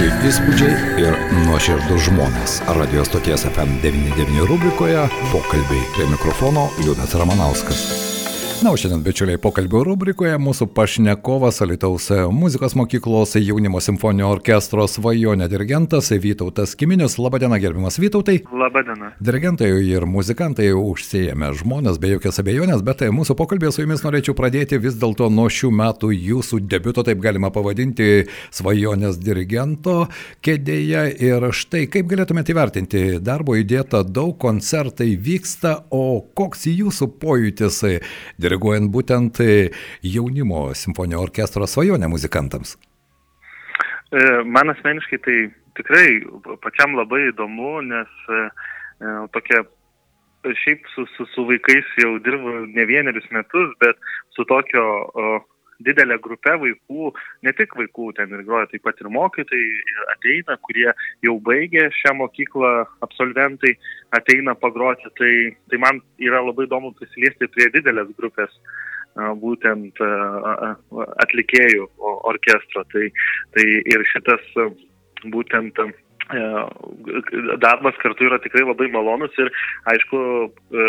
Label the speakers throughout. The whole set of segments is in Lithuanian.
Speaker 1: Geri įspūdžiai ir nuoširdus žmonės. Radio stoties FM99 rubrikoje pokalbiai prie mikrofono Liudas Ramanauskas. Na, o šiandien, bičiuliai, pokalbio rubrikoje mūsų pašnekovas Alitaus muzikos mokyklos jaunimo simfoninio orkestro svajonė dirigentas Vytautas Kiminis. Labadiena, gerbiamas Vytautai.
Speaker 2: Labadiena.
Speaker 1: Dirigentai ir muzikantai užsijėmė žmonės, be jokios abejonės, bet mūsų pokalbė su jumis norėčiau pradėti vis dėlto nuo šių metų jūsų debiuto, taip galima pavadinti, svajonės dirigento kėdėje. Ir štai, kaip galėtumėte įvertinti, darbo įdėta daug, koncertai vyksta, o koks jūsų pojūtis? Diriguojant būtent e, jaunimo simfoninio orkestro svajonę muzikantams?
Speaker 2: E, man asmeniškai tai tikrai pačiam labai įdomu, nes e, tokia šiaip su, su, su vaikais jau dirbu ne vienerius metus, bet su tokio didelė grupė vaikų, ne tik vaikų, ten ir groja taip pat ir mokytojai ateina, kurie jau baigė šią mokyklą, absolventai ateina pagroti, tai, tai man yra labai įdomu prisiliesti prie didelės grupės būtent atlikėjų orkestro. Tai, tai ir šitas būtent darbas kartu yra tikrai labai malonus ir aišku e,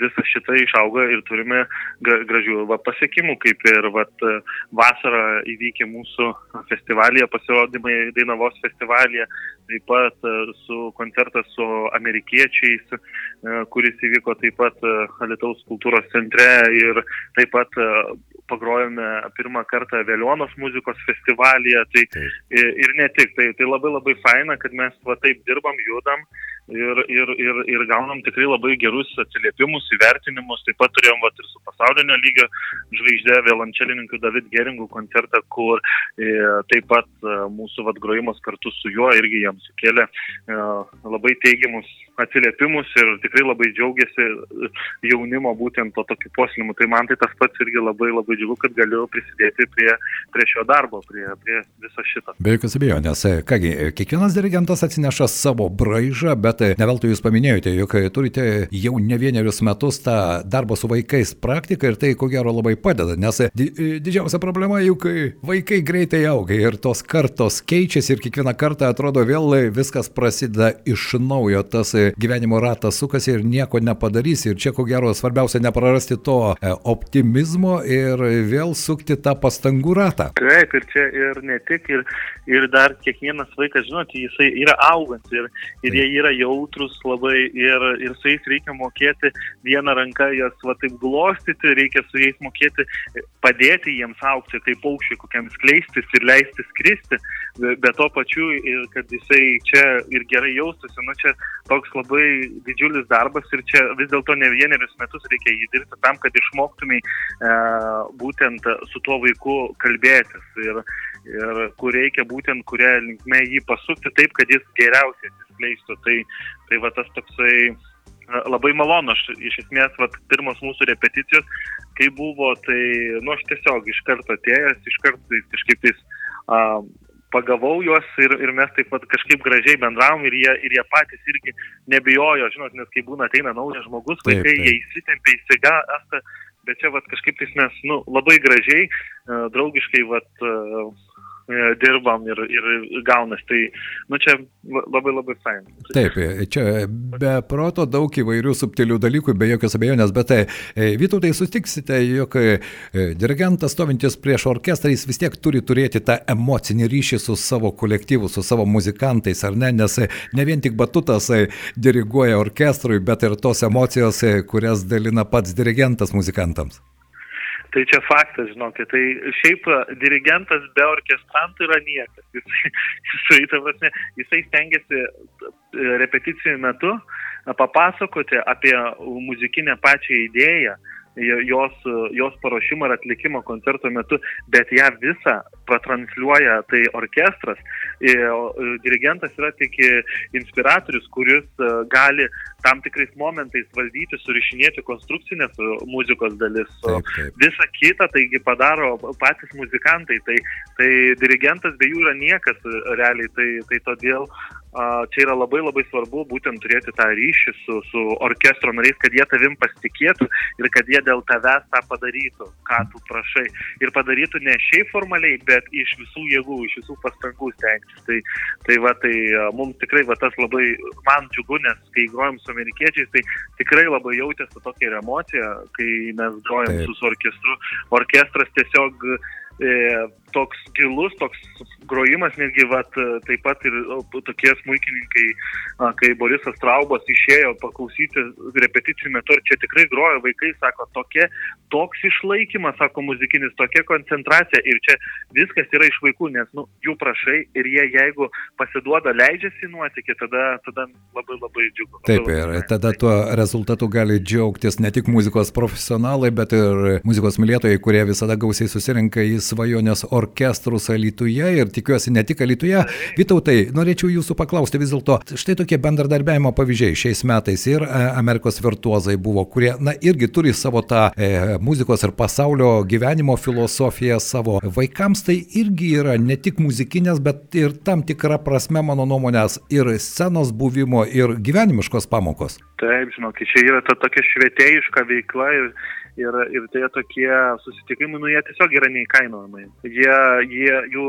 Speaker 2: visą šitą išauga ir turime gražių va, pasiekimų, kaip ir va, vasarą įvykę mūsų festivalyje, pasirodymai Dainavos festivalyje, taip pat e, su koncertas su amerikiečiais, kuris įvyko taip pat Alitaus kultūros centre ir taip pat pagrojome pirmą kartą Vėlionos muzikos festivalyje, tai ir, ir ne tik, tai, tai labai labai faina, kad mes va taip dirbam, judam ir, ir, ir, ir gaunam tikrai labai gerus atsiliepimus, įvertinimus, taip pat turėjom va ir su pasaulinio lygio žvaigždė violončelininkų David Geringų koncertą, kur e, taip pat e, mūsų va grojimas kartu su juo irgi jam sukėlė e, labai teigiamus atsiliepimus ir tikrai labai džiaugiasi jaunimo būtent to tokiu poslimu. Tai man tai tas pats irgi labai labai džiugu, kad galiu prisidėti prie, prie šio darbo, prie, prie viso šito.
Speaker 1: Be jokios abejonės, kągi, kiekvienas dirigentas atsineša savo braižą, bet neveltui jūs paminėjote, jog turite jau ne vienerius metus tą darbo su vaikais praktiką ir tai ko gero labai padeda, nes di didžiausia problema juk vaikai greitai auga ir tos kartos keičiasi ir kiekvieną kartą atrodo vėl viskas prasideda iš naujo, tas gyvenimo ratas sukasi ir nieko nepadarysi. Ir čia ko gero svarbiausia neprarasti to e, optimizmo ir vėl sukti tą pastangų ratą.
Speaker 2: Taip, ir čia ir ne tik, ir, ir dar kiekvienas vaikas, žinot, jisai yra augant ir, ir jie yra jautrus labai ir, ir su jais reikia mokėti vieną ranką jas va taip glostyti, reikia su jais mokėti padėti jiems aukti, kaip paukščiai kokiam skleistis ir leisti skristi, bet to pačiu, kad jisai čia ir gerai jaustųsi, nu čia toks labai didžiulis darbas ir čia vis dėlto ne vienerius metus reikia jį dirbti tam, kad išmoktumai e, būtent su tuo vaiku kalbėtis ir, ir kur reikia būtent, kuria linkme jį pasukti taip, kad jis geriausiai atsiskleistų. Tai, tai va tas toksai e, labai malonu, aš iš esmės, vat, pirmos mūsų repeticijos, kai buvo, tai, nu, aš tiesiog iš karto atėjęs, iš karto kažkaip tais uh, pagavau juos ir, ir mes taip pat kažkaip gražiai bendravom ir jie, ir jie patys irgi nebijojo, žinot, nes kai būna ateina naujas žmogus, vaikai, taip, taip. jie įsitempia, įsigasta, bet čia vat, kažkaip tais mes nu, labai gražiai, draugiškai vat, E, dirbam ir, ir gaunas. Tai, nu, čia labai labai fain.
Speaker 1: Taip, e, čia be proto daug įvairių subtilių dalykų, be jokios abejonės, bet tai Vytautai sutiksite, jog dirigentas stovintis prieš orkestrą, jis vis tiek turi turėti tą emocinį ryšį su savo kolektyvu, su savo muzikantais, ar ne, nes ne vien tik batutas diriguoja orkestrui, bet ir tos emocijos, kurias dalina pats dirigentas muzikantams.
Speaker 2: Tai čia faktas, žinokit, tai šiaip dirigentas be orkestrantų yra niekas. Jisai, jisai, prasme, jisai stengiasi repeticijų metu papasakoti apie muzikinę pačią idėją, jos, jos paruošimą ir atlikimą koncerto metu, bet ją visą pratransliuoja tai orkestras. Dirigentas yra tik inspiratorius, kuris e, gali tam tikrais momentais valdyti, surišinėti konstrukcinės muzikos dalis. Taip, taip. Visa kita, taigi padaro patys muzikantai. Tai, tai dirigentas be jų yra niekas realiai. Tai, tai todėl čia yra labai labai svarbu būtent turėti tą ryšį su, su orkestro nariais, kad jie tavim pasitikėtų ir kad jie dėl tavęs tą padarytų, ką tu prašai. Ir padarytų ne šiaip formaliai, bet iš visų jėgų, iš visų pastangų stengtis. Tai, tai va, tai mums tikrai va, tas labai, man džiugu, nes kai grojom su amerikiečiais, tai tikrai labai jautėsi tokia ir emocija, kai mes grojom Taip. su orkestru. Orkestras tiesiog toks gilus, toks grojimas, netgi vat, taip pat ir tokie smūkininkai, kai Borisas Traubas išėjo paklausyti repeticijų metu ir čia tikrai grojo vaikai, sako, tokie, toks išlaikymas, sako muzikinis, tokia koncentracija ir čia viskas yra iš vaikų, nes nu, jų prašai ir jie jeigu pasiduoda, leidžiasi nuotikį, tada, tada labai labai džiugu.
Speaker 1: Taip, ir tada tuo rezultatu gali džiaugtis ne tik muzikos profesionalai, bet ir muzikos mylėtojai, kurie visada gausiai susirinka į svajonės orkestrus Alituje ir tikiuosi ne tik Alituje. Vytautai, norėčiau jūsų paklausti vis dėlto, štai tokie bendradarbiavimo pavyzdžiai šiais metais ir e, Amerikos virtuozai buvo, kurie, na, irgi turi savo tą e, muzikos ir pasaulio gyvenimo filosofiją savo vaikams, tai irgi yra ne tik muzikinės, bet ir tam tikra prasme, mano nuomonės, ir scenos buvimo, ir gyvenimiškos pamokos.
Speaker 2: Taip, žinok, čia yra ta tokia švietėjiška veikla ir ir, ir tie tokie susitikimai, nu jie tiesiog yra neįkainojamai. Jie, jie jų,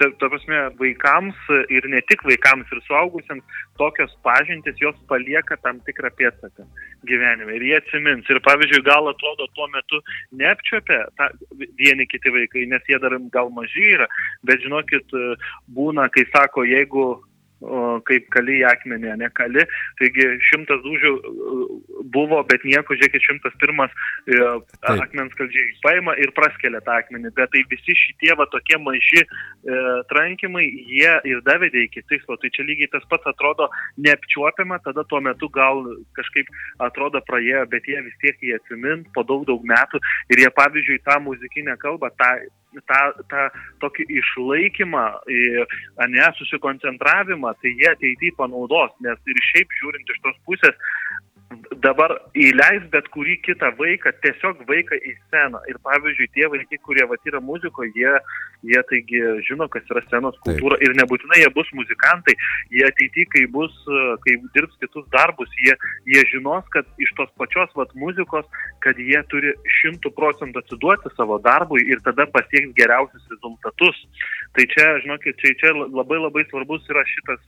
Speaker 2: ta, ta prasme, vaikams ir ne tik vaikams ir suaugusiems tokios pažintis, jos palieka tam tikrą pėdsaką gyvenime ir jie atsimins. Ir pavyzdžiui, gal atrodo tuo metu neapčiopia ta, vieni kiti vaikai, nes jie dar gal maži yra, bet žinokit, būna, kai sako, jeigu kaip kali į akmenį, ne kali. Taigi šimtas dūžių e, buvo, bet nieko, žiūrėkit, šimtas pirmas e, akmens kaldžiai paima ir praskelia tą akmenį. Bet tai visi šitie va tokie maži e, trankimai, jie ir davedė iki tikslo. Tai čia lygiai tas pats atrodo neapčiuopiama, tada tuo metu gal kažkaip atrodo praėjo, bet jie vis tiek jie atsimint po daug daug metų ir jie pavyzdžiui tą muzikinę kalbą, tą tą, tą tokį išlaikymą, ne, susikoncentravimą, tai jie ateityje panaudos, nes ir šiaip žiūrint iš tos pusės, dabar įleis bet kurį kitą vaiką, tiesiog vaiką į sceną. Ir pavyzdžiui, tie vaikai, kurie vat, yra muzikoje, jie, jie taigi žino, kas yra scenos kultūra Taip. ir nebūtinai jie bus muzikantai, jie ateityje, kai bus, kai dirbs kitus darbus, jie, jie žinos, kad iš tos pačios vat, muzikos, kad jie turi šimtų procentų atsiduoti savo darbui ir tada pasieks geriausius rezultatus. Tai čia, žinokit, čia, čia labai labai svarbus yra šitas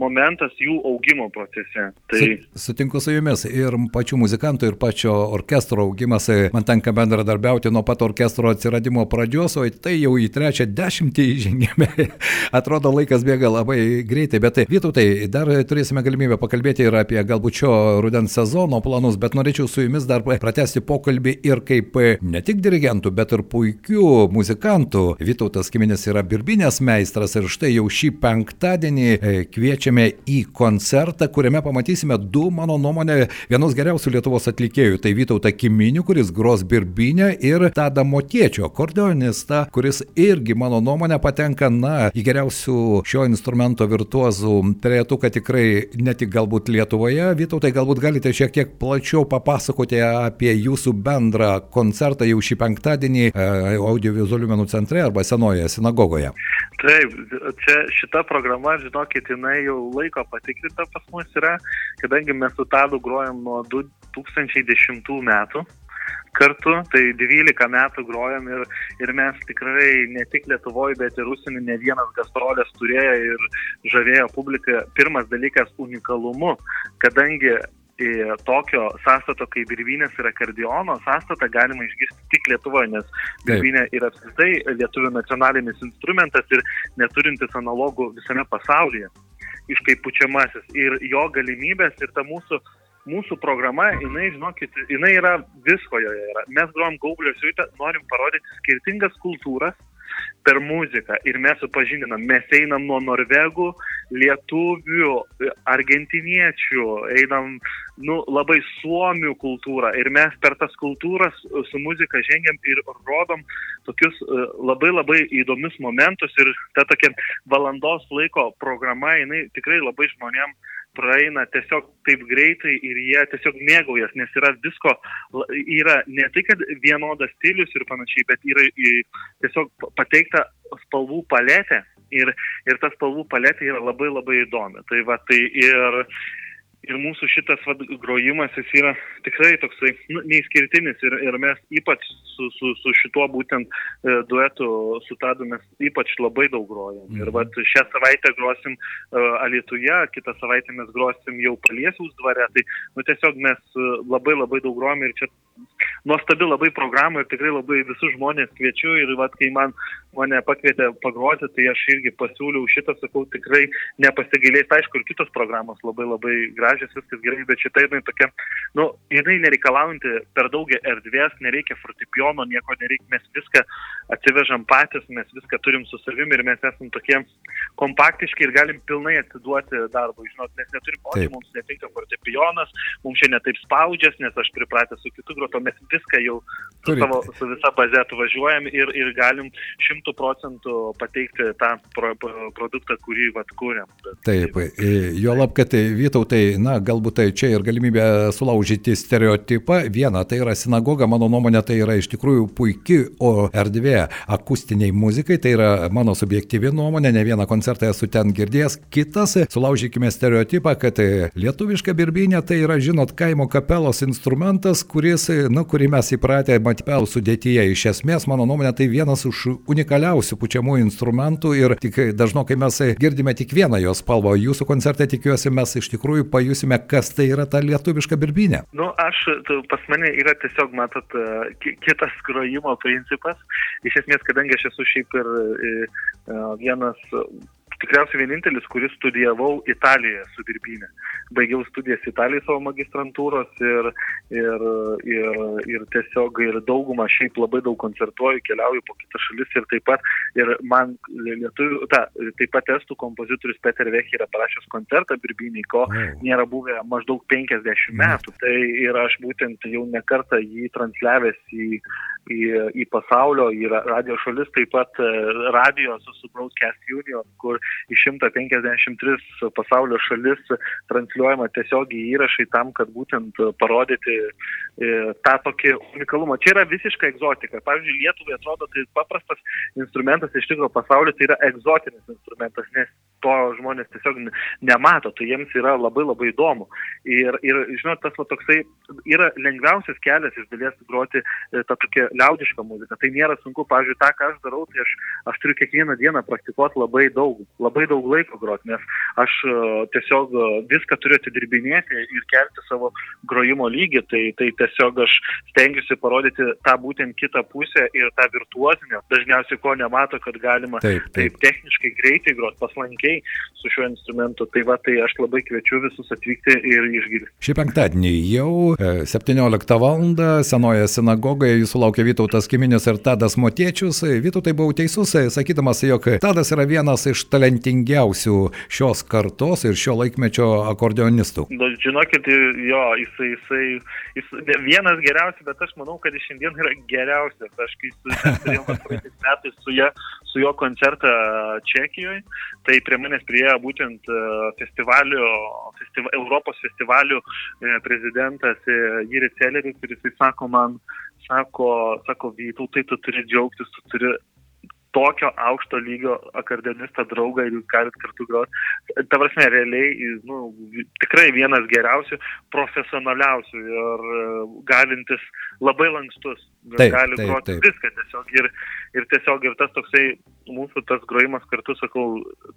Speaker 2: momentas jų augimo procese. Tai...
Speaker 1: Sutinku su jumis ir pačių muzikantų, ir pačio orkestro augimas. Man tenka bendradarbiauti nuo pat orkestro atsiradimo pradžios, o tai jau į trečią dešimtį įžengėme. Atrodo, laikas bėga labai greitai, bet vytautai, dar turėsime galimybę pakalbėti ir apie galbūt šio rudens sezono planus, bet norėčiau su jumis dar pratesti pokalbį ir kaip ne tik dirigentų, bet ir puikių muzikantų. Vytautas Kiminis yra birbinės meistras ir štai jau šį penktadienį e, kviečia kviečiame į koncertą, kuriame pamatysime du, mano nuomonė, vienus geriausių Lietuvos atlikėjų. Tai Vytautą Kiminių, kuris gros birbinę ir Tada Motiečio, akordeonistą, kuris irgi, mano nuomonė, patenka, na, į geriausių šio instrumento virtuozų trejetuką tikrai ne tik galbūt Lietuvoje. Vytautai, galbūt galite šiek tiek plačiau papasakoti apie jūsų bendrą koncertą jau šį penktadienį e, audiovizualių menų centre arba senojoje sinagogoje.
Speaker 2: Taip, čia šita programa, žinokit, jinai jau laiko patikrinta pas mus yra, kadangi mes su Tadu grojam nuo 2010 metų kartu, tai 12 metų grojam ir, ir mes tikrai ne tik Lietuvoje, bet ir užsienį ne vienas gastrolės turėjo ir žavėjo publiką. Pirmas dalykas - unikalumu, kadangi tokio sąstato kaip birbynės ir akordiono sąstatą galima išgirsti tik Lietuvoje, nes birbynė yra apskritai lietuvių nacionalinis instrumentas ir neturintis analogų visame pasaulyje kaip pučiamasis. Ir jo galimybės ir ta mūsų mūsų programa, jinai, žinokit, jinai yra visko joje. Yra. Mes grojam Gaublio siuitą, norim parodyti skirtingas kultūras, per muziką. Ir mes supažindinam, mes einam nuo norvegų, lietuvių, argentiniečių, einam nu, labai suomių kultūrą. Ir mes per tas kultūras su muzika žengiam ir rodom tokius e, labai labai įdomius momentus. Ir ta tokia valandos laiko programa, jinai tikrai labai žmonėm praeina tiesiog taip greitai ir jie tiesiog mėgaujas, nes yra visko, yra ne tai, kad vienodas stilius ir panašiai, bet yra tiesiog pateikta spalvų paletė ir, ir tas spalvų paletė yra labai labai įdomi. Tai va, tai ir, ir mūsų šitas vad, grojimas jis yra tikrai toksai nu, neįskirtinis ir, ir mes ypač su, su, su šituo būtent e, duetu su Tadu mes ypač labai daug grojam. Mhm. Ir vat, šią savaitę grosim e, Alietuje, kitą savaitę mes grosim jau Paliesiaus dvare. Tai nu, tiesiog mes e, labai labai daug grojam ir čia nuostabi labai programa ir tikrai labai visus žmonės kviečiu ir vat, kai man mane pakvietė pagroti, tai aš irgi pasiūliau šitą, sakau, tikrai nepasigailės. Aišku, ir kitos programos labai labai gražios, viskas gerai, bet šitą jinai tokia, nu, jinai nereikalaujanti per daug erdvės, nereikia fortepijono, nieko nereikia, mes viską atsivežam patys, mes viską turim su savimi ir mes esam tokie kompaktiški ir galim pilnai atiduoti darbui. Žinot, mes neturim, o mums netinka fortepijonas, mums čia netaip spaudžias, nes aš pripratęs su kitu groto, mes viską jau su, savo, su visa baze atvažiuojam ir, ir galim šimtų procentų pateikti tą pro, produktą, kurį vat kūrėm.
Speaker 1: Taip, jo lab, kad Vytautai, na, galbūt tai čia ir galimybė sulaužyti stereotipą. Viena, tai yra sinagoga, mano nuomonė, tai yra iš tikrųjų puikiai erdvė akustiniai muzikai, tai yra mano subjektyvi nuomonė, ne vieną koncertą esu ten girdėjęs. Kitas, sulaužykime stereotipą, kad lietuviška birbinė tai yra, žinot, kaimo kapelos instrumentas, kuris, na, kurį mes įpratę matipelų sudėtyje. Iš esmės, mano nuomonė, tai vienas iš unikaliausių pučiamųjų instrumentų ir tik dažnokai mes girdime tik vieną jos spalvą. Jūsų koncerte tikiuosi mes iš tikrųjų pajusime, kas tai yra ta lietuviška birbinė.
Speaker 2: Nu, aš, pas mane yra tiesiog, matot, kitas grojimo principas. Iš esmės, kadangi aš esu šiaip ir vienas tikriausiai vienintelis, kuris studijavau Italijoje su birbynė. Baigiau studijas Italijoje savo magistrantūros ir, ir, ir, ir tiesiog ir daugumą šiaip labai daug koncertuoju, keliauju po kitas šalis ir taip pat, ir man lietuvių, ta, taip pat estų kompozitorius Peter Vech yra parašęs koncertą birbynį, ko nėra buvę maždaug 50 metų. Tai ir aš būtent jau nekartą jį transliavęs į, į, į pasaulio, į radio šalis, taip pat e, radio su, su Broadcast Union, kur į 153 pasaulio šalis transliuojama tiesiogiai įrašai tam, kad būtent parodyti e, tą tokį unikalumą. Čia yra visiška egzotika. Pavyzdžiui, Lietuvai atrodo tai paprastas instrumentas, iš tikrųjų pasaulyje tai yra egzotinis instrumentas, nes to žmonės tiesiog nemato, tai jiems yra labai labai įdomu. Ir, ir žinot, tas va, toksai yra lengviausias kelias iš dalies groti e, tą tokią liaudišką muziką. Tai nėra sunku, pavyzdžiui, tą, ką aš darau, tai aš, aš turiu kiekvieną dieną praktikuoti labai daug, labai daug laiko groti, nes aš uh, tiesiog uh, viską turiu atidirbinėti ir kelti savo grojimo lygį, tai, tai tiesiog aš stengiuosi parodyti tą būtent kitą pusę ir tą virtuozinę, dažniausiai ko nemato, kad galima taip, taip. taip techniškai greitai groti, paslankiai su šiuo instrumentu. Tai va, tai aš labai kviečiu visus atvykti ir išgirsti.
Speaker 1: Šį penktadienį jau 17 val. senoje sinagogoje jūsų laukia Vytautas Kiminis ir Tadas Motiečius. Vytautai buvau teisus, sakydamas, jog Tadas yra vienas iš talentingiausių šios kartos ir šio laikmečio akordionistų.
Speaker 2: Nu, žinokit, jo, jisai, jisai, jisai vienas geriausias, bet aš manau, kad šiandien yra geriausias. Aš kai turėjau praeitais metais su, ja, su jo koncertą Čekijoje, tai prie manęs priejo būtent e, festivalio, festiva, Europos festivalių e, prezidentas Jiris Celeris ir jisai sako man, sako, sako Vytautai, tu turi džiaugtis, tu turi tokio aukšto lygio akordionistą draugą ir jūs galit kartu groti. Ta prasme, realiai, nu, tikrai vienas geriausių, profesionaliausių ir e, galintis labai lankstus. Taip, gali taip, groti taip. viską tiesiog. Ir, ir tiesiog ir tas toksai mūsų tas grojimas kartu, sakau,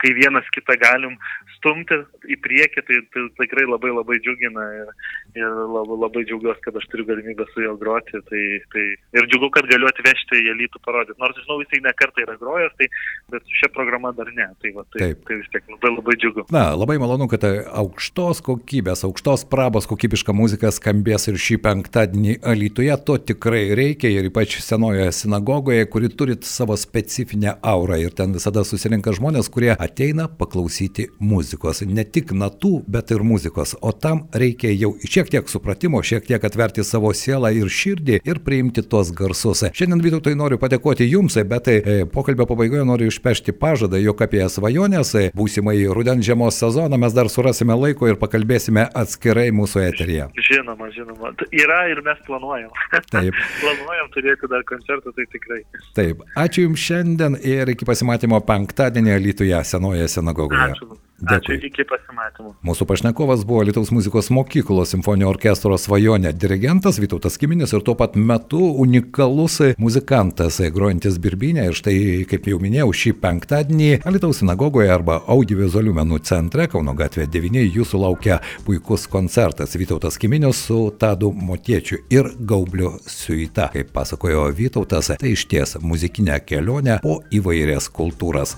Speaker 2: kai vienas kitą galim stumti į priekį, tai, tai tikrai labai labai džiugina ir, ir labai, labai džiaugiuosi, kad aš turiu galimybę su juo groti. Tai, tai, ir džiugu, kad galiu atvežti įelytų parodyti. Nors žinau, jisai ne kartą yra grojęs, tai, bet su šia programa dar ne. Tai, va, tai, Taip. tai vis tiek labai labai džiugu.
Speaker 1: Na, labai malonu, kad aukštos kokybės, aukštos prabos kokybiška muzika skambės ir šį penktadienį Alytuje. To tikrai reikia ir ypač senojoje sinagogoje, kuri turi savo specifinę aurą ir ten visada susirinka žmonės, kurie ateina paklausyti muzikos. Ne tik natų, bet ir muzikos. O tam reikia jau šiek tiek supratimo, šiek tiek atverti savo sielą ir širdį ir priimti tuos garsus. Šiandien Vytautai noriu padėkoti Jums, bet e, pokalbio pabaigoje noriu išpešti pažadą, jog apie svajonės e, būsimai rudens žiemos sezoną mes dar surasime laiko ir pakalbėsime atskirai mūsų eteryje.
Speaker 2: Žinoma, žinoma. Yra ir mes planuojam. Taip. planuojam turėti dar koncertą, tai tikrai.
Speaker 1: Taip. Ačiū Jums šiandien ir iki pasimatymo penktadienį Lietuvoje senoje sinagogoje.
Speaker 2: Ačiū. Dėkui. Ačiū, iki pasimatymų.
Speaker 1: Mūsų pašnekovas buvo Lietuvos muzikos mokyklos simfoninio orkestro svajonė dirigentas Vytautas Kiminis ir tuo pat metu unikalus muzikantas, grojantis birbinę. Ir štai, kaip jau minėjau, šį penktadienį Lietuvos sinagogoje arba audiovizualių menų centre Kauno gatvė 9 jūsų laukia puikus koncertas Vytautas Kiminis su Tadu Motiečiu ir Gaubliu Suita. Kaip pasakojo Vytautas, tai iš ties muzikinė kelionė po įvairias kultūras.